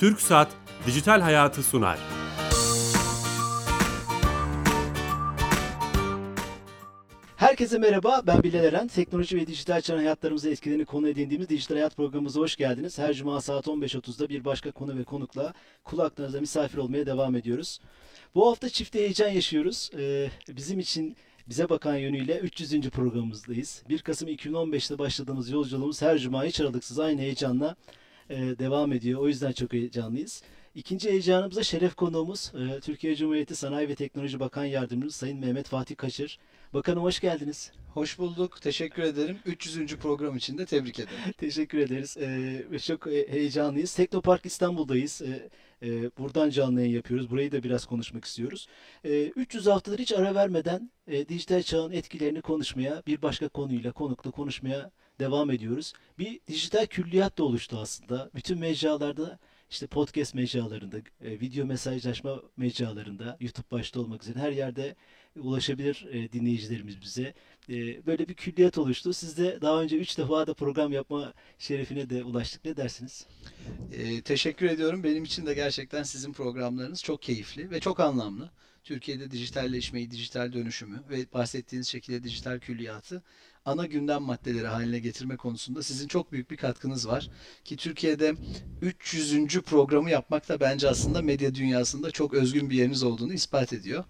Türk Saat Dijital Hayatı sunar. Herkese merhaba, ben Bilal Eren. Teknoloji ve dijital çağın hayatlarımıza etkilerini konu edindiğimiz Dijital Hayat programımıza hoş geldiniz. Her cuma saat 15.30'da bir başka konu ve konukla kulaklarınıza misafir olmaya devam ediyoruz. Bu hafta çift heyecan yaşıyoruz. Ee, bizim için bize bakan yönüyle 300. programımızdayız. 1 Kasım 2015'te başladığımız yolculuğumuz her cuma hiç aralıksız aynı heyecanla e, devam ediyor. O yüzden çok heyecanlıyız. İkinci heyecanımıza şeref konuğumuz e, Türkiye Cumhuriyeti Sanayi ve Teknoloji Bakan Yardımcısı Sayın Mehmet Fatih Kaçır. Bakanım hoş geldiniz. Hoş bulduk. Teşekkür ederim. 300. program için de tebrik ederim. Teşekkür ederiz. Ee, çok heyecanlıyız. Teknopark İstanbul'dayız. Ee, e, buradan canlı yayın yapıyoruz. Burayı da biraz konuşmak istiyoruz. Ee, 300 haftadır hiç ara vermeden e, dijital çağın etkilerini konuşmaya, bir başka konuyla, konukla konuşmaya devam ediyoruz. Bir dijital külliyat da oluştu aslında. Bütün mecralarda işte podcast mecralarında, e, video mesajlaşma mecralarında, YouTube başta olmak üzere her yerde ulaşabilir e, dinleyicilerimiz bize. E, böyle bir külliyat oluştu. Siz de daha önce 3 defa da program yapma şerefine de ulaştık. Ne dersiniz? E, teşekkür ediyorum. Benim için de gerçekten sizin programlarınız çok keyifli ve çok anlamlı. Türkiye'de dijitalleşmeyi, dijital dönüşümü ve bahsettiğiniz şekilde dijital külliyatı ana gündem maddeleri haline getirme konusunda sizin çok büyük bir katkınız var. Ki Türkiye'de 300. programı yapmak da bence aslında medya dünyasında çok özgün bir yeriniz olduğunu ispat ediyor.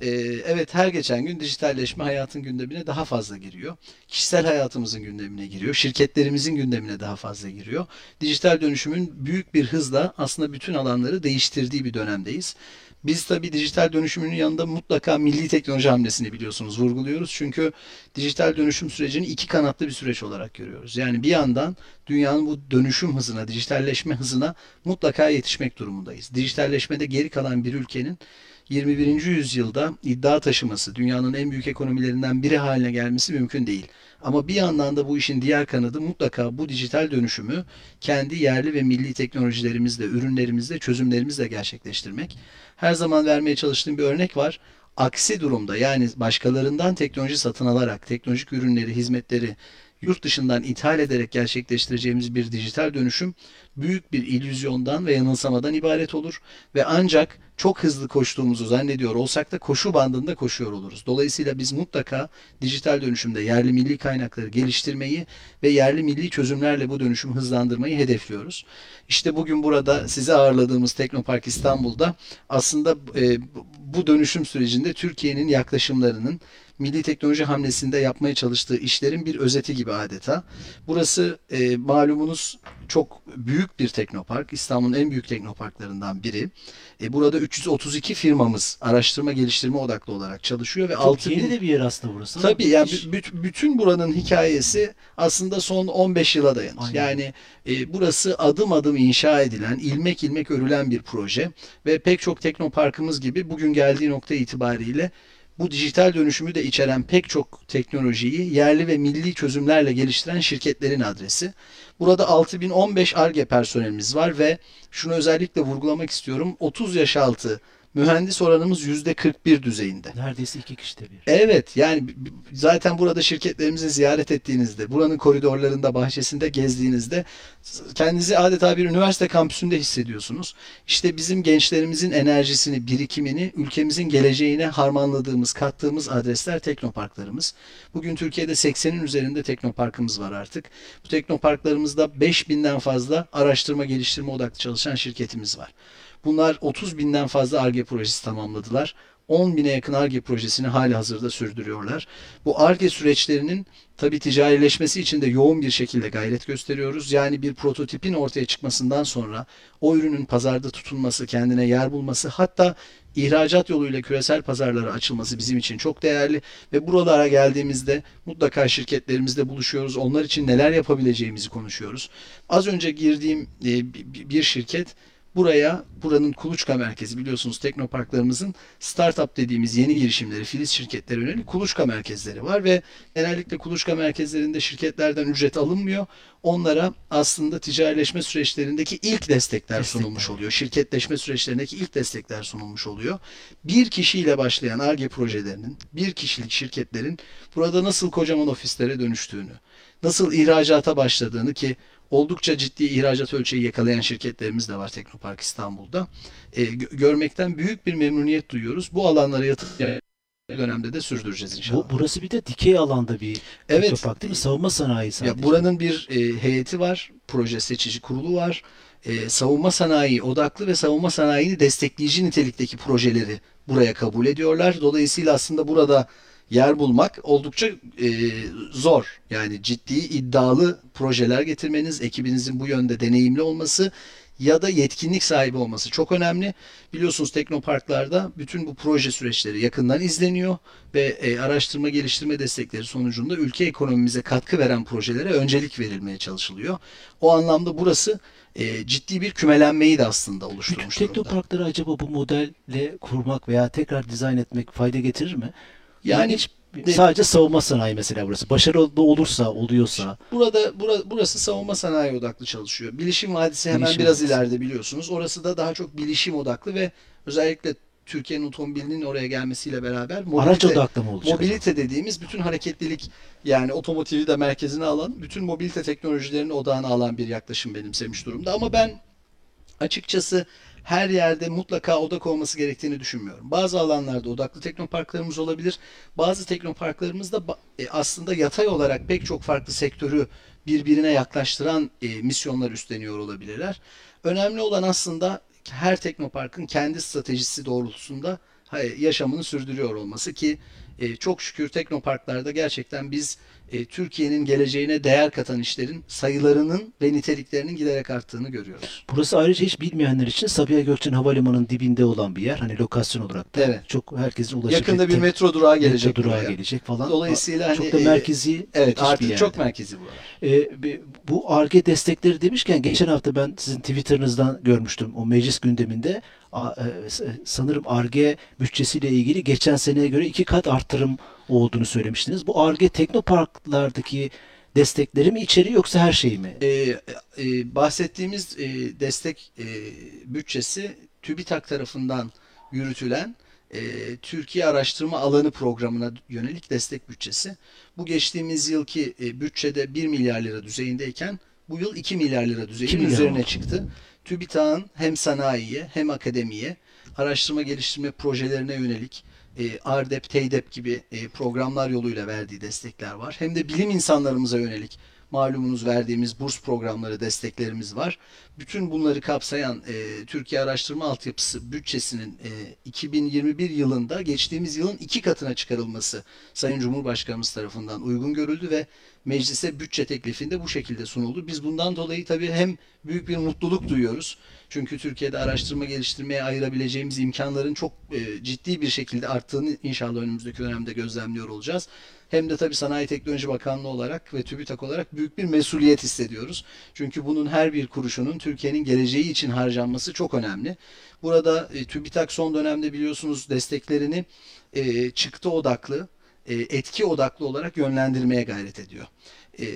Ee, evet her geçen gün dijitalleşme hayatın gündemine daha fazla giriyor. Kişisel hayatımızın gündemine giriyor. Şirketlerimizin gündemine daha fazla giriyor. Dijital dönüşümün büyük bir hızla aslında bütün alanları değiştirdiği bir dönemdeyiz. Biz tabii dijital dönüşümün yanında mutlaka milli teknoloji hamlesini biliyorsunuz vurguluyoruz. Çünkü dijital dönüşüm sürecini iki kanatlı bir süreç olarak görüyoruz. Yani bir yandan dünyanın bu dönüşüm hızına, dijitalleşme hızına mutlaka yetişmek durumundayız. Dijitalleşmede geri kalan bir ülkenin 21. yüzyılda iddia taşıması, dünyanın en büyük ekonomilerinden biri haline gelmesi mümkün değil. Ama bir yandan da bu işin diğer kanadı mutlaka bu dijital dönüşümü kendi yerli ve milli teknolojilerimizle, ürünlerimizle, çözümlerimizle gerçekleştirmek. Her zaman vermeye çalıştığım bir örnek var. Aksi durumda yani başkalarından teknoloji satın alarak teknolojik ürünleri, hizmetleri yurt dışından ithal ederek gerçekleştireceğimiz bir dijital dönüşüm büyük bir illüzyondan ve yanılsamadan ibaret olur. Ve ancak çok hızlı koştuğumuzu zannediyor olsak da koşu bandında koşuyor oluruz. Dolayısıyla biz mutlaka dijital dönüşümde yerli milli kaynakları geliştirmeyi ve yerli milli çözümlerle bu dönüşümü hızlandırmayı hedefliyoruz. İşte bugün burada sizi ağırladığımız Teknopark İstanbul'da aslında e, bu dönüşüm sürecinde Türkiye'nin yaklaşımlarının milli teknoloji hamlesinde yapmaya çalıştığı işlerin bir özeti gibi adeta. Burası e, malumunuz çok büyük bir teknopark. İstanbul'un en büyük teknoparklarından biri. E, burada 332 firmamız araştırma geliştirme odaklı olarak çalışıyor ve Çok 6 yeni bin... de bir yer aslında burası. Tabii yani bütün buranın hikayesi aslında son 15 yıla dayanır. Aynen. Yani e, burası adım adım inşa edilen, ilmek ilmek örülen bir proje ve pek çok teknoparkımız gibi bugün geldiği nokta itibariyle bu dijital dönüşümü de içeren pek çok teknolojiyi yerli ve milli çözümlerle geliştiren şirketlerin adresi. Burada 6015 ARGE personelimiz var ve şunu özellikle vurgulamak istiyorum. 30 yaş altı mühendis oranımız %41 düzeyinde. Neredeyse iki kişide bir. Evet yani zaten burada şirketlerimizi ziyaret ettiğinizde, buranın koridorlarında, bahçesinde gezdiğinizde kendinizi adeta bir üniversite kampüsünde hissediyorsunuz. İşte bizim gençlerimizin enerjisini, birikimini ülkemizin geleceğine harmanladığımız, kattığımız adresler teknoparklarımız. Bugün Türkiye'de 80'in üzerinde teknoparkımız var artık. Bu teknoparklarımızda 5000'den fazla araştırma geliştirme odaklı çalışan şirketimiz var. Bunlar 30 binden fazla ARGE projesi tamamladılar. 10 bine yakın ARGE projesini hali hazırda sürdürüyorlar. Bu ARGE süreçlerinin tabi ticarileşmesi için de yoğun bir şekilde gayret gösteriyoruz. Yani bir prototipin ortaya çıkmasından sonra o ürünün pazarda tutunması, kendine yer bulması hatta ihracat yoluyla küresel pazarlara açılması bizim için çok değerli ve buralara geldiğimizde mutlaka şirketlerimizle buluşuyoruz. Onlar için neler yapabileceğimizi konuşuyoruz. Az önce girdiğim bir şirket Buraya, buranın kuluçka merkezi biliyorsunuz teknoparklarımızın startup dediğimiz yeni girişimleri, filiz şirketleri yönelik kuluçka merkezleri var ve genellikle kuluçka merkezlerinde şirketlerden ücret alınmıyor. Onlara aslında ticarileşme süreçlerindeki ilk destekler sunulmuş oluyor. Şirketleşme süreçlerindeki ilk destekler sunulmuş oluyor. Bir kişiyle başlayan ARGE projelerinin, bir kişilik şirketlerin burada nasıl kocaman ofislere dönüştüğünü, nasıl ihracata başladığını ki oldukça ciddi ihracat ölçeği yakalayan şirketlerimiz de var Teknopark İstanbul'da. E, gö- görmekten büyük bir memnuniyet duyuyoruz. Bu alanlara yatırım dönemde de sürdüreceğiz inşallah. Bu, burası bir de dikey alanda bir Evet. teknopark değil mi? Savunma sanayi sadece. Ya buranın bir e, heyeti var, proje seçici kurulu var. E, savunma sanayi odaklı ve savunma sanayini destekleyici nitelikteki projeleri buraya kabul ediyorlar. Dolayısıyla aslında burada yer bulmak oldukça e, zor. Yani ciddi iddialı projeler getirmeniz, ekibinizin bu yönde deneyimli olması ya da yetkinlik sahibi olması çok önemli. Biliyorsunuz teknoparklarda bütün bu proje süreçleri yakından izleniyor ve e, araştırma geliştirme destekleri sonucunda ülke ekonomimize katkı veren projelere öncelik verilmeye çalışılıyor. O anlamda burası e, ciddi bir kümelenmeyi de aslında Bütün oluşturmuş durumda. teknoparkları acaba bu modelle kurmak veya tekrar dizayn etmek fayda getirir mi? Yani hiç de- sadece savunma sanayi mesela burası. Başarılı olursa, oluyorsa Burada bura- burası savunma sanayi odaklı çalışıyor. Bilişim Vadisi hemen Bilişim biraz Vadisi. ileride biliyorsunuz. Orası da daha çok bilişim odaklı ve özellikle Türkiye'nin otomobilinin oraya gelmesiyle beraber araç mobilite, odaklı mı olacak? mobilite dediğimiz bütün hareketlilik yani otomotivi de merkezine alan, bütün mobilite teknolojilerini odağına alan bir yaklaşım benimsemiş durumda. Ama ben açıkçası her yerde mutlaka odak olması gerektiğini düşünmüyorum. Bazı alanlarda odaklı teknoparklarımız olabilir. Bazı teknoparklarımız da e, aslında yatay olarak pek çok farklı sektörü birbirine yaklaştıran e, misyonlar üstleniyor olabilirler. Önemli olan aslında her teknoparkın kendi stratejisi doğrultusunda yaşamını sürdürüyor olması ki e, çok şükür teknoparklarda gerçekten biz e, Türkiye'nin geleceğine değer katan işlerin sayılarının ve niteliklerinin giderek arttığını görüyoruz. Burası ayrıca hiç bilmeyenler için Sabiha Gökçen Havalimanı'nın dibinde olan bir yer. Hani lokasyon olarak da Evet. çok herkesin ulaşabildiği Yakında bir metro durağı gelecek metro durağı buraya. gelecek falan. Dolayısıyla hani çok da e, merkezi Evet artık çok merkezi. Ee, bi- bu ARGE destekleri demişken geçen hafta ben sizin Twitter'ınızdan görmüştüm o meclis gündeminde. E, s- sanırım ARGE bütçesiyle ilgili geçen seneye göre iki kat artırım olduğunu söylemiştiniz. Bu ARGE teknoparklardaki destekleri mi içeriyor yoksa her şeyi mi? Ee, e, bahsettiğimiz e, destek e, bütçesi TÜBİTAK tarafından yürütülen e, Türkiye Araştırma Alanı Programı'na yönelik destek bütçesi. Bu geçtiğimiz yılki e, bütçede 1 milyar lira düzeyindeyken bu yıl 2 milyar lira düzeyinin üzerine oldu. çıktı. TÜBİTAK'ın hem sanayiye hem akademiye araştırma geliştirme projelerine yönelik e, ARDEP, TEYDEP gibi e, programlar yoluyla verdiği destekler var. Hem de bilim insanlarımıza yönelik malumunuz verdiğimiz burs programları desteklerimiz var. Bütün bunları kapsayan e, Türkiye Araştırma Altyapısı bütçesinin e, 2021 yılında geçtiğimiz yılın iki katına çıkarılması Sayın Cumhurbaşkanımız tarafından uygun görüldü ve meclise bütçe teklifinde bu şekilde sunuldu. Biz bundan dolayı tabii hem büyük bir mutluluk duyuyoruz. Çünkü Türkiye'de araştırma geliştirmeye ayırabileceğimiz imkanların çok e, ciddi bir şekilde arttığını inşallah önümüzdeki dönemde gözlemliyor olacağız. Hem de tabii Sanayi Teknoloji Bakanlığı olarak ve TÜBİTAK olarak büyük bir mesuliyet hissediyoruz. Çünkü bunun her bir kuruşunun Türkiye'nin geleceği için harcanması çok önemli. Burada e, TÜBİTAK son dönemde biliyorsunuz desteklerini e, çıktı odaklı, e, etki odaklı olarak yönlendirmeye gayret ediyor. E,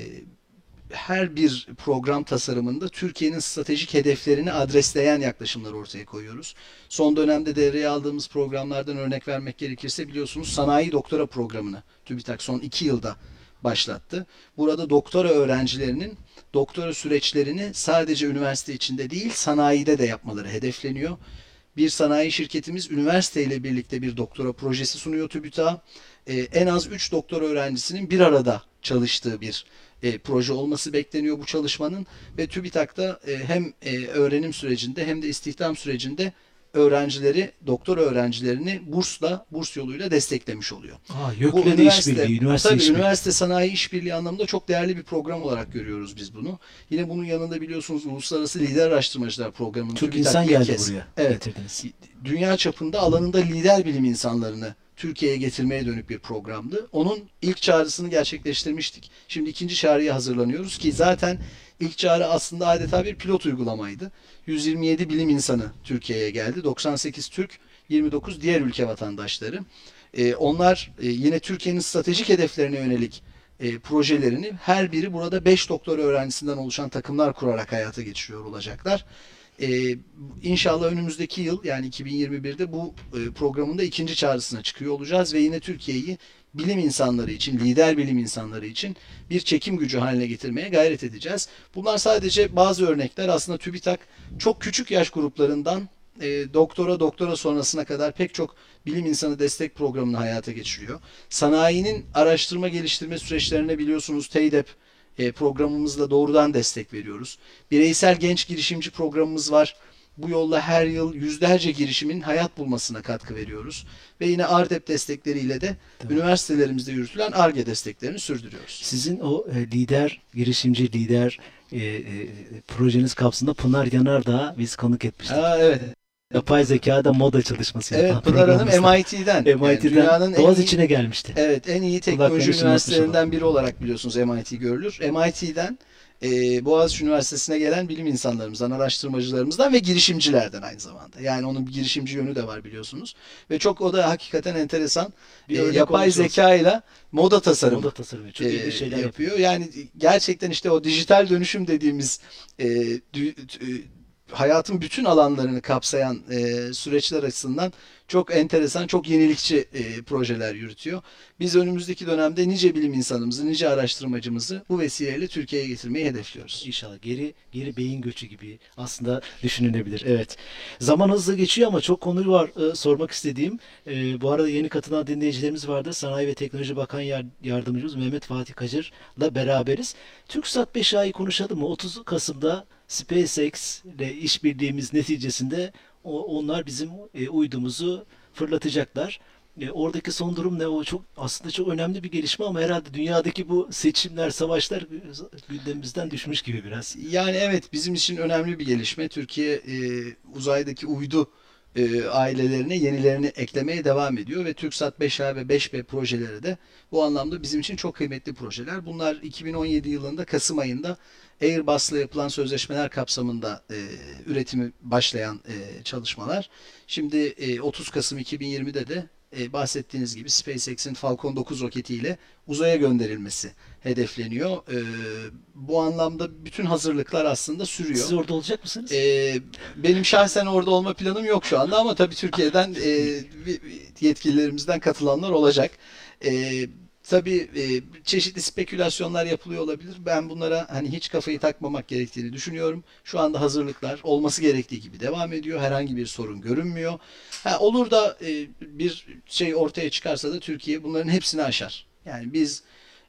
her bir program tasarımında Türkiye'nin stratejik hedeflerini adresleyen yaklaşımlar ortaya koyuyoruz. Son dönemde devreye aldığımız programlardan örnek vermek gerekirse biliyorsunuz sanayi doktora programını TÜBİTAK son iki yılda başlattı. Burada doktora öğrencilerinin doktora süreçlerini sadece üniversite içinde değil sanayide de yapmaları hedefleniyor. Bir sanayi şirketimiz üniversiteyle birlikte bir doktora projesi sunuyor TÜBİTAK'a. Ee, en az 3 doktora öğrencisinin bir arada çalıştığı bir e, proje olması bekleniyor bu çalışmanın ve TÜBİTAK'ta e, hem e, öğrenim sürecinde hem de istihdam sürecinde öğrencileri, doktor öğrencilerini bursla, burs yoluyla desteklemiş oluyor. Aa, Bu üniversite- işbirliği, üniversite Tabii işbirliği. üniversite sanayi işbirliği anlamında çok değerli bir program olarak görüyoruz biz bunu. Yine bunun yanında biliyorsunuz Uluslararası Lider Araştırmacılar Programı'nın Türk insan geldi kez- buraya. Evet. Getirdiniz. Dünya çapında alanında lider bilim insanlarını Türkiye'ye getirmeye dönük bir programdı. Onun ilk çağrısını gerçekleştirmiştik. Şimdi ikinci çağrıya hazırlanıyoruz ki zaten ilk çağrı aslında adeta bir pilot uygulamaydı. 127 bilim insanı Türkiye'ye geldi. 98 Türk, 29 diğer ülke vatandaşları. Ee, onlar e, yine Türkiye'nin stratejik hedeflerine yönelik e, projelerini her biri burada 5 doktor öğrencisinden oluşan takımlar kurarak hayata geçiriyor olacaklar. E, inşallah önümüzdeki yıl yani 2021'de bu e, programın ikinci çağrısına çıkıyor olacağız ve yine Türkiye'yi bilim insanları için, lider bilim insanları için bir çekim gücü haline getirmeye gayret edeceğiz. Bunlar sadece bazı örnekler. Aslında TÜBİTAK çok küçük yaş gruplarından e, doktora doktora sonrasına kadar pek çok bilim insanı destek programını hayata geçiriyor. Sanayinin araştırma geliştirme süreçlerine biliyorsunuz TEYDEP e, programımızla doğrudan destek veriyoruz. Bireysel genç girişimci programımız var. Bu yolla her yıl yüzlerce girişimin hayat bulmasına katkı veriyoruz. Ve yine ARDEP destekleriyle de Tabii. üniversitelerimizde yürütülen ARGE desteklerini sürdürüyoruz. Sizin o e, lider, girişimci lider e, e, projeniz kapsamında Pınar Yanardağ biz konuk etmiştik. Ha, evet. Yapay zekada moda çalışması Evet yapan Pınar Hanım. MIT'den. MIT'den dünyanın Boğaz içine gelmişti. Evet en iyi teknoloji üniversitelerinden biri olarak biliyorsunuz MIT görülür. MIT'den e, Boğaziçi Üniversitesi'ne gelen bilim insanlarımızdan, araştırmacılarımızdan ve girişimcilerden aynı zamanda. Yani onun girişimci yönü de var biliyorsunuz. Ve çok o da hakikaten enteresan. Bir E, yapay zeka ile moda tasarımı Moda tasarımı çok e, iyi şeyler yapıyor. yapıyor. Yani gerçekten işte o dijital dönüşüm dediğimiz e, dü- e, hayatın bütün alanlarını kapsayan e, süreçler açısından çok enteresan, çok yenilikçi e, projeler yürütüyor. Biz önümüzdeki dönemde nice bilim insanımızı, nice araştırmacımızı bu vesileyle Türkiye'ye getirmeyi hedefliyoruz. İnşallah geri geri beyin göçü gibi aslında düşünülebilir. Evet. Zaman hızlı geçiyor ama çok konu var e, sormak istediğim. E, bu arada yeni katılan dinleyicilerimiz vardı. Sanayi ve Teknoloji Bakan Yar- Yardımcımız Mehmet Fatih Kacır'la beraberiz. TürkSat 5A'yı konuşalım mı? 30 Kasım'da SpaceX ile işbirliğimiz neticesinde onlar bizim e, uydumuzu fırlatacaklar. E, oradaki son durum ne? O çok aslında çok önemli bir gelişme ama herhalde dünyadaki bu seçimler, savaşlar gündemimizden düşmüş gibi biraz. Yani evet bizim için önemli bir gelişme. Türkiye e, uzaydaki uydu ailelerine yenilerini eklemeye devam ediyor ve TürkSat 5A ve 5B projeleri de bu anlamda bizim için çok kıymetli projeler. Bunlar 2017 yılında Kasım ayında Airbus'la yapılan sözleşmeler kapsamında e, üretimi başlayan e, çalışmalar. Şimdi e, 30 Kasım 2020'de de e, bahsettiğiniz gibi SpaceX'in Falcon 9 roketiyle uzaya gönderilmesi hedefleniyor. E, bu anlamda bütün hazırlıklar aslında sürüyor. Siz orada olacak mısınız? Ee, benim şahsen orada olma planım yok şu anda ama tabii Türkiye'den e, yetkililerimizden katılanlar olacak. E, tabii e, çeşitli spekülasyonlar yapılıyor olabilir. Ben bunlara hani hiç kafayı takmamak gerektiğini düşünüyorum. Şu anda hazırlıklar olması gerektiği gibi devam ediyor. Herhangi bir sorun görünmüyor. Ha, olur da e, bir şey ortaya çıkarsa da Türkiye bunların hepsini aşar. Yani biz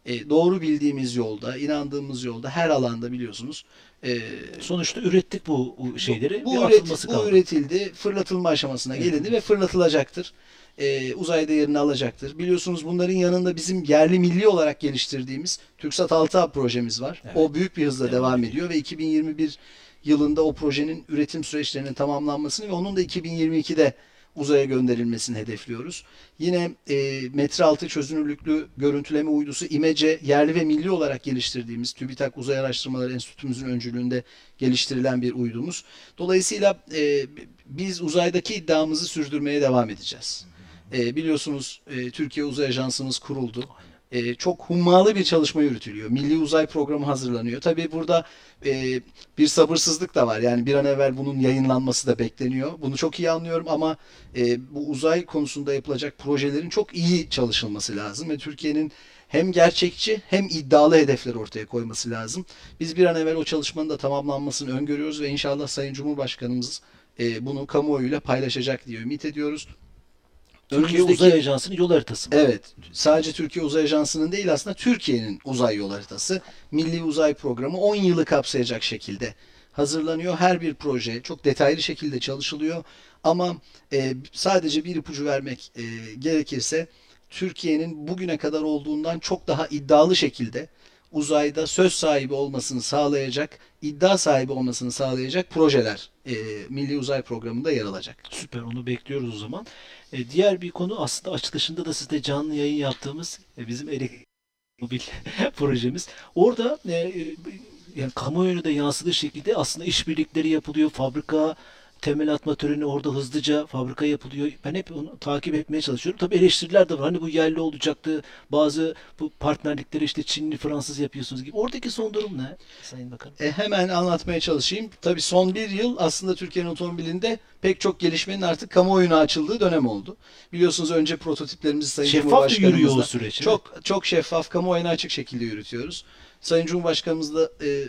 e, doğru bildiğimiz yolda, inandığımız yolda her alanda biliyorsunuz e, Sonuçta ürettik bu bu şeyleri. bu, bir üret- bu kaldı. üretildi, fırlatılma aşamasına Evet. gelindi ve fırlatılacaktır. Ee, uzayda yerini alacaktır. Biliyorsunuz bunların yanında bizim yerli milli olarak geliştirdiğimiz TürkSat 6A projemiz var. Evet. O büyük bir hızla Devam devam, ediyor. ve 2021 yılında o projenin üretim süreçlerinin tamamlanmasını ve onun da 2022'de uzaya gönderilmesini hedefliyoruz. Yine e, metre altı çözünürlüklü görüntüleme uydusu İMECE yerli ve milli olarak geliştirdiğimiz TÜBİTAK Uzay Araştırmaları Enstitümüzün öncülüğünde geliştirilen bir uydumuz. Dolayısıyla e, biz uzaydaki iddiamızı sürdürmeye devam edeceğiz. E, biliyorsunuz e, Türkiye Uzay Ajansımız kuruldu. E, çok hummalı bir çalışma yürütülüyor. Milli Uzay Programı hazırlanıyor. Tabii burada e, bir sabırsızlık da var. Yani bir an evvel bunun yayınlanması da bekleniyor. Bunu çok iyi anlıyorum ama e, bu uzay konusunda yapılacak projelerin çok iyi çalışılması lazım ve Türkiye'nin hem gerçekçi hem iddialı hedefler ortaya koyması lazım. Biz bir an evvel o çalışmanın da tamamlanmasını öngörüyoruz ve inşallah Sayın Cumhurbaşkanımız e, bunu kamuoyuyla paylaşacak diye ümit ediyoruz. Türkiye Önümüzdeki- Uzay Ajansı'nın yol haritası. mı? Evet. Sadece Türkiye Uzay Ajansı'nın değil aslında Türkiye'nin uzay yol haritası. Milli Uzay Programı 10 yılı kapsayacak şekilde hazırlanıyor. Her bir proje çok detaylı şekilde çalışılıyor. Ama e, sadece bir ipucu vermek e, gerekirse Türkiye'nin bugüne kadar olduğundan çok daha iddialı şekilde uzayda söz sahibi olmasını sağlayacak, iddia sahibi olmasını sağlayacak projeler e, Milli Uzay Programı'nda yer alacak. Süper onu bekliyoruz o zaman. E, diğer bir konu aslında açılışında da sizde canlı yayın yaptığımız e, bizim elektromobil projemiz. Orada e, e, yani kamuoyuna da yansıdığı şekilde aslında işbirlikleri yapılıyor. Fabrika temel atma töreni orada hızlıca fabrika yapılıyor. Ben hep onu takip etmeye çalışıyorum. Tabii eleştiriler de var. Hani bu yerli olacaktı. Bazı bu partnerlikleri işte Çinli, Fransız yapıyorsunuz gibi. Oradaki son durum ne Sayın Bakanım? E, hemen anlatmaya çalışayım. Tabii son bir yıl aslında Türkiye'nin otomobilinde pek çok gelişmenin artık kamuoyuna açıldığı dönem oldu. Biliyorsunuz önce prototiplerimizi Sayın Şeffaf mı Cumhurbaşkanımızla yürüyor o süreç? çok çok şeffaf, kamuoyuna açık şekilde yürütüyoruz. Sayın Cumhurbaşkanımız da e,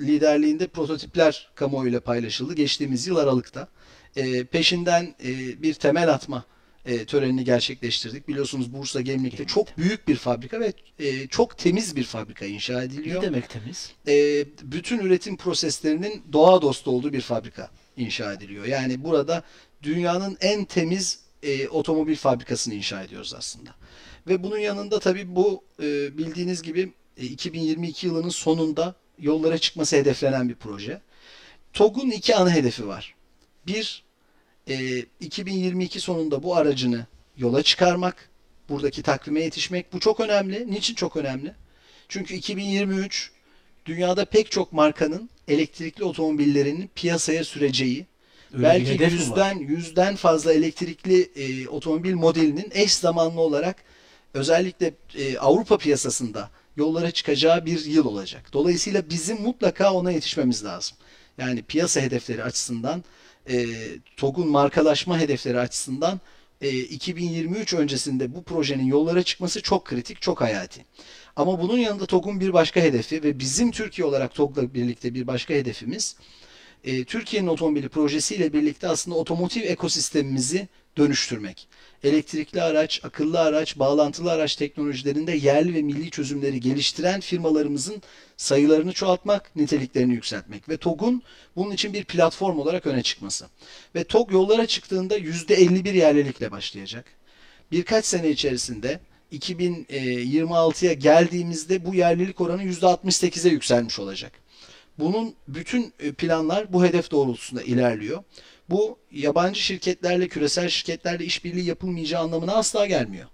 liderliğinde prototipler kamuoyuyla paylaşıldı geçtiğimiz yıl Aralık'ta. E, peşinden e, bir temel atma e, törenini gerçekleştirdik. Biliyorsunuz Bursa Gemlik'te çok büyük bir fabrika ve e, çok temiz bir fabrika inşa ediliyor Ne demek temiz? e, bütün üretim proseslerinin doğa dostu olduğu bir fabrika inşa ediliyor. Yani burada dünyanın en temiz e, otomobil fabrikasını inşa ediyoruz aslında. Ve bunun yanında tabii bu e, bildiğiniz gibi 2022 yılının sonunda yollara çıkması hedeflenen bir proje. TOG'un iki ana hedefi var. Bir, e, 2022 sonunda bu aracını yola çıkarmak, buradaki takvime yetişmek. Bu çok önemli. Niçin çok önemli? Çünkü 2023 dünyada pek çok markanın elektrikli otomobillerinin piyasaya süreceği, Öyle belki yüzden yüzden fazla elektrikli e, otomobil modelinin eş zamanlı olarak özellikle e, Avrupa piyasasında yollara çıkacağı bir yıl olacak. Dolayısıyla bizim mutlaka ona yetişmemiz lazım. Yani piyasa hedefleri açısından, e, TOG'un markalaşma hedefleri açısından e, 2023 öncesinde bu projenin yollara çıkması çok kritik, çok hayati. Ama bunun yanında TOG'un bir başka hedefi ve bizim Türkiye olarak TOG'la birlikte bir başka hedefimiz e, Türkiye'nin otomobili projesiyle birlikte aslında otomotiv ekosistemimizi dönüştürmek. Elektrikli araç, akıllı araç, bağlantılı araç teknolojilerinde yerli ve milli çözümleri geliştiren firmalarımızın sayılarını çoğaltmak, niteliklerini yükseltmek ve TOG'un bunun için bir platform olarak öne çıkması. Ve TOG yollara çıktığında %51 yerlilikle başlayacak. Birkaç sene içerisinde 2026'ya geldiğimizde bu yerlilik oranı %68'e yükselmiş olacak. Bunun bütün e, planlar bu hedef doğrultusunda ilerliyor. Bu yabancı şirketlerle, küresel şirketlerle işbirliği yapılmayacağı anlamına asla gelmiyor.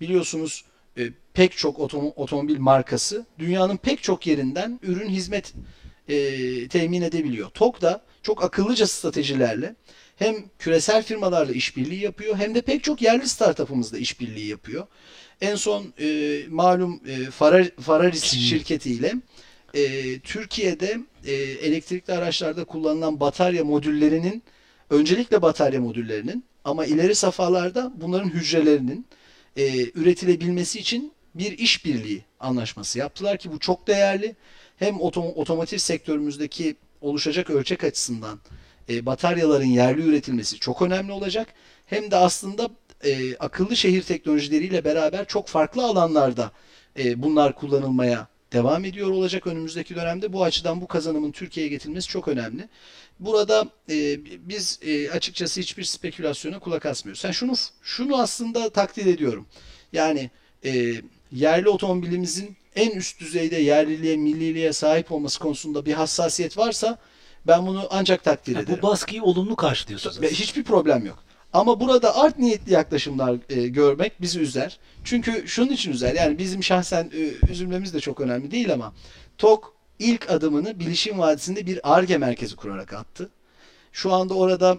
Biliyorsunuz e, pek çok otom- otomobil markası dünyanın pek çok yerinden ürün hizmet e, temin edebiliyor. TOG da çok akıllıca stratejilerle hem küresel firmalarla işbirliği yapıyor hem de pek çok yerli startup'ımızla işbirliği yapıyor. En son e, malum e, Ferrari- Ferraris Çin. şirketiyle e, Türkiye'de e, elektrikli araçlarda kullanılan batarya modüllerinin öncelikle batarya modüllerinin ama ileri safhalarda bunların hücrelerinin e, üretilebilmesi için bir işbirliği anlaşması yaptılar ki bu çok değerli. Hem otom- otomotiv sektörümüzdeki oluşacak ölçek açısından e, bataryaların yerli üretilmesi çok önemli olacak. Hem de aslında e, akıllı şehir teknolojileriyle beraber çok farklı alanlarda e, bunlar kullanılmaya devam ediyor olacak önümüzdeki dönemde. Bu açıdan bu kazanımın Türkiye'ye getirilmesi çok önemli. Burada e, biz e, açıkçası hiçbir spekülasyona kulak asmıyoruz. Sen şunu şunu aslında takdir ediyorum. Yani e, yerli otomobilimizin en üst düzeyde yerliliğe, milliliğe sahip olması konusunda bir hassasiyet varsa ben bunu ancak takdir Ya ederim. bu baskıyı olumlu karşılıyorsunuz. Hiçbir problem yok. Ama burada art niyetli yaklaşımlar e, görmek bizi üzer. Çünkü şunun için üzer. Yani bizim şahsen e, üzülmemiz de çok önemli değil ama TOK ilk adımını Bilişim Vadisi'nde bir ARGE merkezi kurarak attı. Şu anda orada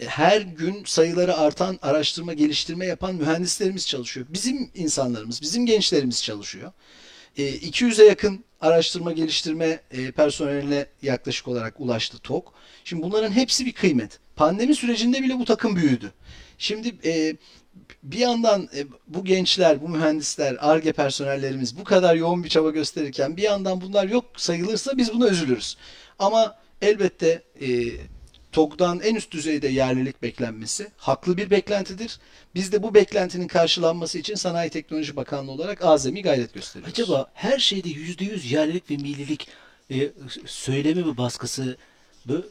e, her gün sayıları artan araştırma geliştirme yapan mühendislerimiz çalışıyor. Bizim insanlarımız, bizim gençlerimiz çalışıyor. E, 200'e yakın araştırma geliştirme e, personeline yaklaşık olarak ulaştı TOK. Şimdi bunların hepsi bir kıymet. Pandemi sürecinde bile bu takım büyüdü. Şimdi e, bir yandan e, bu gençler, bu mühendisler, ARGE personellerimiz bu kadar yoğun bir çaba gösterirken bir yandan bunlar yok sayılırsa biz buna üzülürüz. Ama elbette e, TOG'dan en üst düzeyde yerlilik beklenmesi haklı bir beklentidir. Biz de bu beklentinin karşılanması için Sanayi Teknoloji Bakanlığı olarak azami gayret gösteriyoruz. Acaba her şeyde yüzde yüz yerlilik ve millilik e, söylemi ve baskısı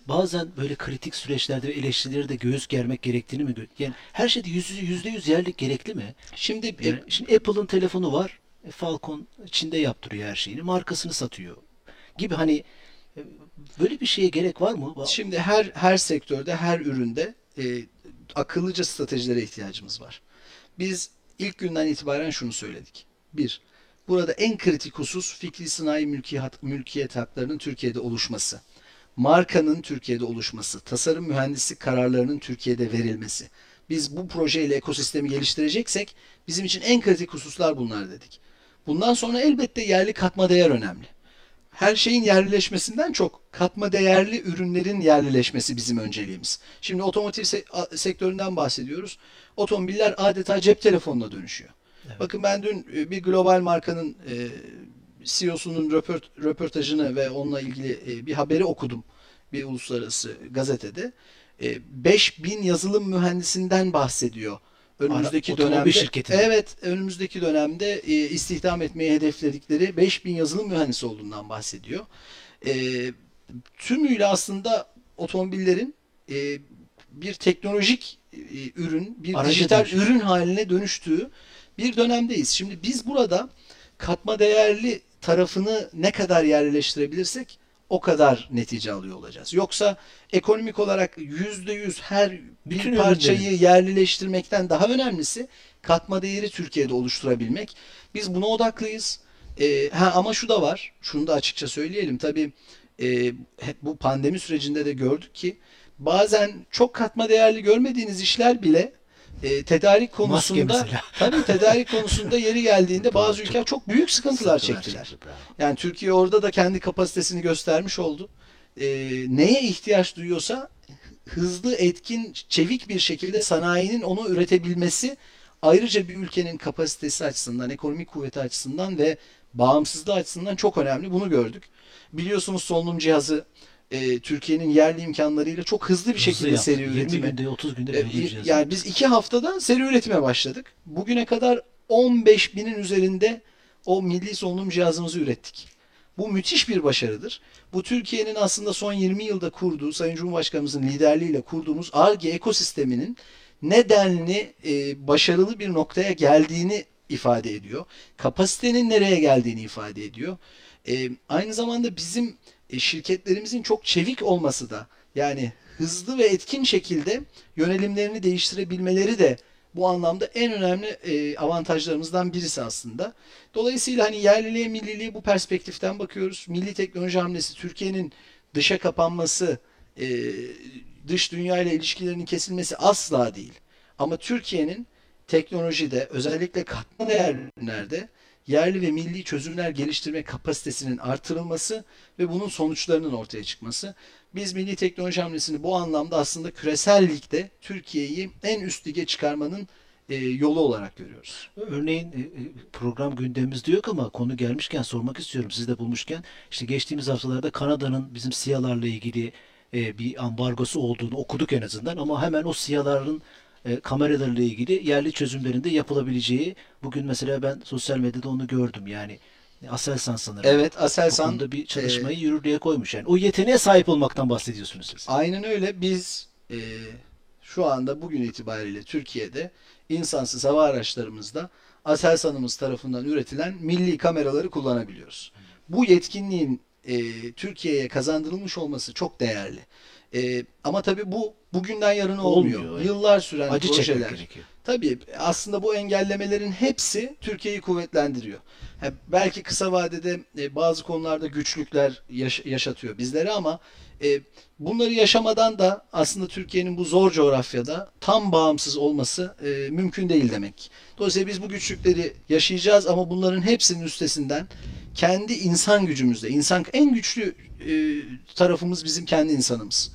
bazen böyle kritik süreçlerde ve eleştirileri de göğüs germek gerektiğini mi? Yani her şeyde yüzde yüz yerlilik gerekli mi? Şimdi Yani şimdi Apple'ın telefonu var. E, Falcon Çin'de yaptırıyor her şeyini. Markasını satıyor. Gibi hani e, böyle bir şeye gerek var mı? Şimdi her her sektörde, her üründe e, akıllıca stratejilere ihtiyacımız var. Biz ilk günden itibaren şunu söyledik. Bir, burada en kritik husus fikri sanayi mülkiyet, mülkiyet haklarının Türkiye'de oluşması. Markanın Türkiye'de oluşması, tasarım mühendislik kararlarının Türkiye'de verilmesi. Biz bu projeyle ekosistemi geliştireceksek bizim için en kritik hususlar bunlar dedik. Bundan sonra elbette yerli katma değer önemli. Her şeyin yerlileşmesinden çok katma değerli ürünlerin yerlileşmesi bizim önceliğimiz. Şimdi otomotiv se- sektöründen bahsediyoruz. Otomobiller adeta cep telefonuna dönüşüyor. Bakın ben dün e, bir global markanın e, CEO'sunun röport- röportajını ve onunla ilgili e, bir haberi okudum bir uluslararası gazetede. E, 5000 yazılım mühendisinden bahsediyor. Önümüzdeki Ara- dönemde şirketinde. evet önümüzdeki dönemde e, istihdam etmeyi hedefledikleri 5000 yazılım mühendisi olduğundan bahsediyor. E, tümüyle aslında otomobillerin e, bir teknolojik e, ürün, bir Araca dijital dönüşüyor. ürün haline dönüştüğü bir dönemdeyiz. Şimdi biz burada katma değerli tarafını ne kadar yerleştirebilirsek o kadar netice alıyor olacağız. Yoksa ekonomik olarak yüzde yüz her bir Bütün parçayı ürünlerin. yerlileştirmekten daha önemlisi katma değeri Türkiye'de oluşturabilmek. Biz buna odaklıyız. Ee, ha ama şu da var. Şunu da açıkça söyleyelim. Tabii e, hep bu pandemi sürecinde de gördük ki bazen çok katma değerli görmediğiniz işler bile e, tedarik konusunda tabii tedarik konusunda yeri geldiğinde bazı ülkeler çok büyük sıkıntılar çektiler. Yani Türkiye orada da kendi kapasitesini göstermiş oldu. Ee, neye ihtiyaç duyuyorsa hızlı, etkin, çevik bir şekilde sanayinin onu üretebilmesi ayrıca bir ülkenin kapasitesi açısından, ekonomik kuvveti açısından ve bağımsızlığı açısından çok önemli. Bunu gördük. Biliyorsunuz solunum cihazı e, Türkiye'nin yerli imkanlarıyla çok hızlı bir Hızlı şekilde yaptı. seri 20 üretime günde 30 günde e. Yani biz iki haftada seri üretime başladık. Bugüne kadar 15 binin üzerinde o milli solunum cihazımızı ürettik. Bu müthiş bir başarıdır. Bu Türkiye'nin aslında son 20 yılda kurduğu, Sayın Cumhurbaşkanımızın liderliğiyle kurduğumuz ARGE ekosisteminin nedenli e, başarılı bir noktaya geldiğini ifade ediyor. Kapasitenin nereye geldiğini ifade ediyor. E, aynı zamanda bizim e, şirketlerimizin çok çevik olması da yani hızlı ve etkin şekilde yönelimlerini değiştirebilmeleri de bu anlamda en önemli e, avantajlarımızdan birisi aslında. Dolayısıyla hani yerliliğe, milliliğe bu perspektiften bakıyoruz. Milli teknoloji hamlesi Türkiye'nin dışa kapanması, e, dış dünya ile ilişkilerinin kesilmesi asla değil. Ama Türkiye'nin teknolojide özellikle katma değerlerde yerli ve milli çözümler geliştirme kapasitesinin artırılması ve bunun sonuçlarının ortaya çıkması. Biz milli teknoloji hamlesini bu anlamda aslında küresel ligde Türkiye'yi en üst lige çıkarmanın e, yolu olarak görüyoruz. Örneğin e, e, program gündemimizde yok ama konu gelmişken sormak istiyorum. Siz de bulmuşken işte geçtiğimiz haftalarda Kanada'nın bizim siyalarla ilgili bir ambargosu olduğunu okuduk en azından ama hemen o siyaların e, kameralarıyla ilgili yerli çözümlerinde yapılabileceği bugün mesela ben sosyal medyada onu gördüm yani Aselsan sanırım. Evet Aselsan konuda bir çalışmayı yürürlüğe koymuş. Yani o yeteneğe sahip olmaktan bahsediyorsunuz siz. Aynen öyle. Biz e, şu anda bugün itibariyle Türkiye'de insansız hava araçlarımızda Aselsan'ımız tarafından üretilen milli kameraları kullanabiliyoruz. Bu yetkinliğin e, Türkiye'ye kazandırılmış olması çok değerli. E, ama tabii bu bugünden yarına olmuyor. Olmuyor, evet. Yıllar süren Acı projeler. gerekiyor. Tabii aslında bu engellemelerin hepsi Türkiye'yi kuvvetlendiriyor. Ha, belki kısa vadede e, bazı konularda güçlükler yaş- yaşatıyor bizlere ama e, bunları yaşamadan da aslında Türkiye'nin bu zor coğrafyada tam bağımsız olması e, mümkün değil demek. Dolayısıyla biz bu güçlükleri yaşayacağız ama bunların hepsinin üstesinden kendi insan gücümüzle, insan en güçlü e, tarafımız bizim kendi insanımız.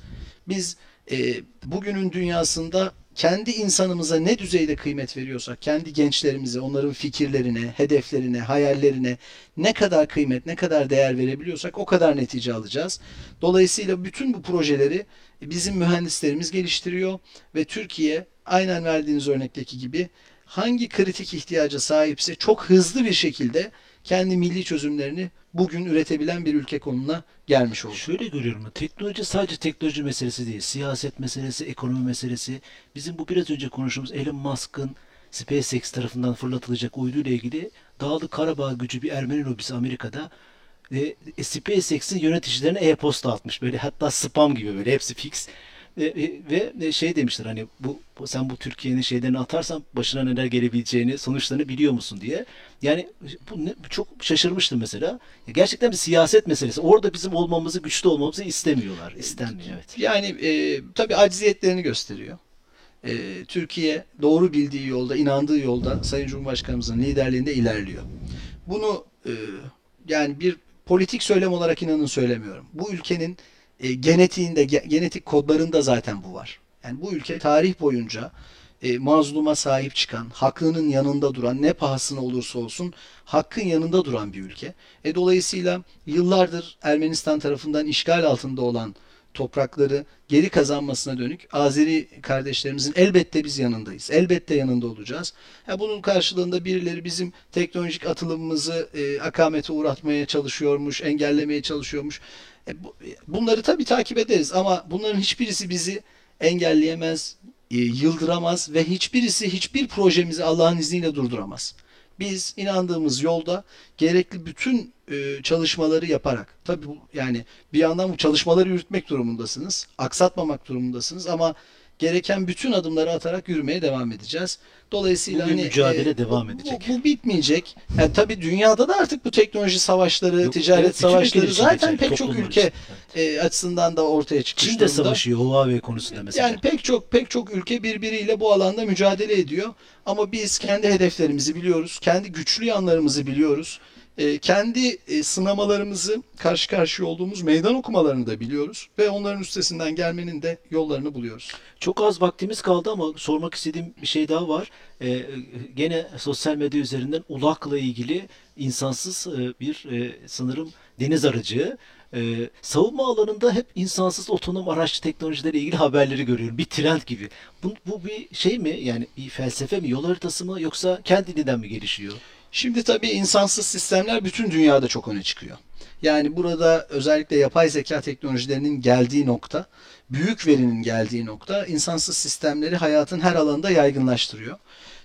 Biz e, bugünün dünyasında kendi insanımıza ne düzeyde kıymet veriyorsak, kendi gençlerimize, onların fikirlerine, hedeflerine, hayallerine ne kadar kıymet, ne kadar değer verebiliyorsak o kadar netice alacağız. Dolayısıyla bütün bu projeleri bizim mühendislerimiz geliştiriyor ve Türkiye aynen verdiğiniz örnekteki gibi hangi kritik ihtiyaca sahipse çok hızlı bir şekilde kendi milli çözümlerini bugün üretebilen bir ülke konumuna gelmiş oldu. Şöyle görüyorum. Teknoloji sadece teknoloji meselesi değil. Siyaset meselesi, ekonomi meselesi. Bizim bu biraz önce konuştuğumuz Elon Musk'ın SpaceX tarafından fırlatılacak uydu ilgili Dağlı Karabağ gücü bir Ermeni lobisi Amerika'da e, SpaceX'in yöneticilerine e-posta atmış. Böyle hatta spam gibi böyle hepsi fix. Ve şey demişler hani bu sen bu Türkiye'nin şeylerini atarsan başına neler gelebileceğini, sonuçlarını biliyor musun diye. Yani bu ne, çok şaşırmıştım mesela. Ya Gerçekten bir siyaset meselesi. Orada bizim olmamızı, güçlü olmamızı istemiyorlar. İstenmiyor evet. Yani e, tabii acziyetlerini gösteriyor. E, Türkiye doğru bildiği yolda, inandığı yolda Sayın Cumhurbaşkanımızın liderliğinde ilerliyor. Bunu e, yani bir politik söylem olarak inanın söylemiyorum. Bu ülkenin e, genetiğinde, ge- genetik kodlarında zaten bu var. Yani bu ülke tarih boyunca e, mazluma sahip çıkan, haklının yanında duran, ne pahasına olursa olsun hakkın yanında duran bir ülke. E, dolayısıyla yıllardır Ermenistan tarafından işgal altında olan toprakları geri kazanmasına dönük Azeri kardeşlerimizin elbette biz yanındayız. Elbette yanında olacağız. Ha, bunun karşılığında birileri bizim teknolojik atılımımızı e, akamete uğratmaya çalışıyormuş, engellemeye çalışıyormuş. E, bu- bunları tabii takip ederiz ama bunların hiçbirisi bizi engelleyemez, e, yıldıramaz ve hiçbirisi hiçbir projemizi Allah'ın izniyle durduramaz. Biz inandığımız yolda gerekli bütün e, çalışmaları yaparak tabii bu, yani bir yandan bu çalışmaları yürütmek durumundasınız. Aksatmamak durumundasınız ama gereken bütün adımları atarak yürümeye devam edeceğiz. Dolayısıyla Bugün hani, mücadele e, devam edecek. Bu, bu bitmeyecek. Yani tabii dünyada da artık bu teknoloji savaşları, Yok, ticaret evet, savaşları zaten pek çok ülke. Evet. e, açısından da ortaya çıkmış Çin de savaşıyor Huawei konusunda mesela. Yani pek çok pek çok ülke birbiriyle bu alanda mücadele ediyor. Ama biz kendi hedeflerimizi biliyoruz, kendi güçlü yanlarımızı biliyoruz. E, kendi e, sınamalarımızı, karşı karşıya olduğumuz meydan okumalarını da biliyoruz ve onların üstesinden gelmenin de yollarını buluyoruz. Çok az vaktimiz kaldı ama sormak istediğim bir şey daha var. Ee, gene sosyal medya üzerinden ULAK'la ilgili insansız e, bir e, sanırım deniz aracı. e, savunma alanında hep insansız otonom araç teknolojileri ilgili haberleri görüyorum. Bir trend gibi. Bu, bu bir şey mi? Yani bir felsefe mi? Yol haritası mı? Yoksa kendiliğinden mi gelişiyor? Şimdi tabii insansız sistemler bütün dünyada çok öne çıkıyor. Yani burada özellikle yapay zeka teknolojilerinin geldiği nokta, büyük verinin geldiği nokta insansız sistemleri hayatın her alanında yaygınlaştırıyor.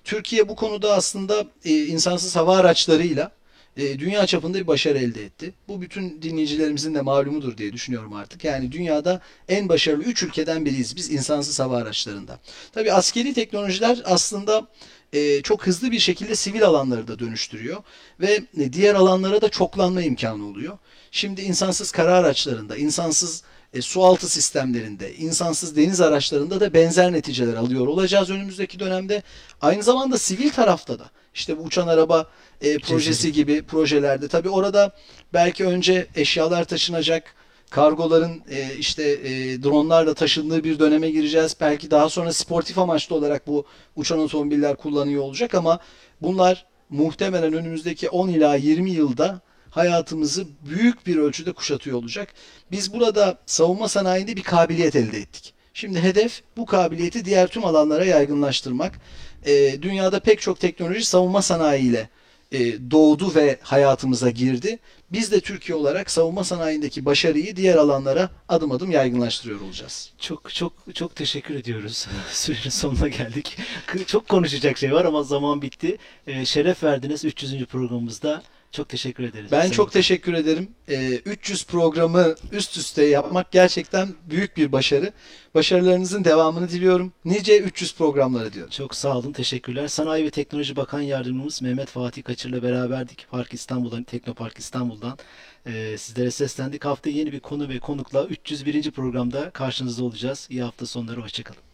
Türkiye bu konuda aslında e, insansız hava araçlarıyla e, dünya çapında bir başarı elde etti. Bu bütün dinleyicilerimizin de malumudur diye düşünüyorum artık. Yani dünyada en başarılı 3 ülkeden biriyiz biz insansız hava araçlarında. Tabii askeri teknolojiler aslında e, çok hızlı bir şekilde sivil alanları da dönüştürüyor ve e, diğer alanlara da çoklanma imkanı oluyor. Şimdi insansız kara araçlarında, insansız e, su altı sistemlerinde, insansız deniz araçlarında da benzer neticeler alıyor olacağız önümüzdeki dönemde. Aynı zamanda sivil tarafta da işte bu uçan araba e, projesi gibi projelerde tabii orada belki önce eşyalar taşınacak, kargoların e, işte e, dronlarla taşındığı bir döneme gireceğiz. Belki daha sonra sportif amaçlı olarak bu uçan otomobiller kullanıyor olacak ama bunlar muhtemelen önümüzdeki 10 ila 20 yılda hayatımızı büyük bir ölçüde kuşatıyor olacak. Biz burada savunma sanayinde bir kabiliyet elde ettik. Şimdi hedef bu kabiliyeti diğer tüm alanlara yaygınlaştırmak. E, dünyada pek çok teknoloji savunma sanayiyle e, doğdu ve hayatımıza girdi. Biz de Türkiye olarak savunma sanayindeki başarıyı diğer alanlara adım adım yaygınlaştırıyor olacağız. Çok çok çok teşekkür ediyoruz. Sürenin sonuna geldik. Çok konuşacak şey var ama zaman bitti. Ee, şeref verdiniz 300. programımızda. Çok teşekkür ederiz. Ben çok Bakan. teşekkür ederim. Ee, 300 programı üst üste yapmak gerçekten büyük bir başarı. Başarılarınızın devamını diliyorum. Nice 300 programları diyorum. Çok sağ olun, teşekkürler. Sanayi ve Teknoloji Bakan Yardımcımız Mehmet Fatih Kaçır'la beraberdik. Park İstanbul'dan, Teknopark İstanbul'dan e, sizlere seslendik. Haftaya yeni bir konu ve konukla 301. programda karşınızda olacağız. İyi hafta sonları, hoşçakalın.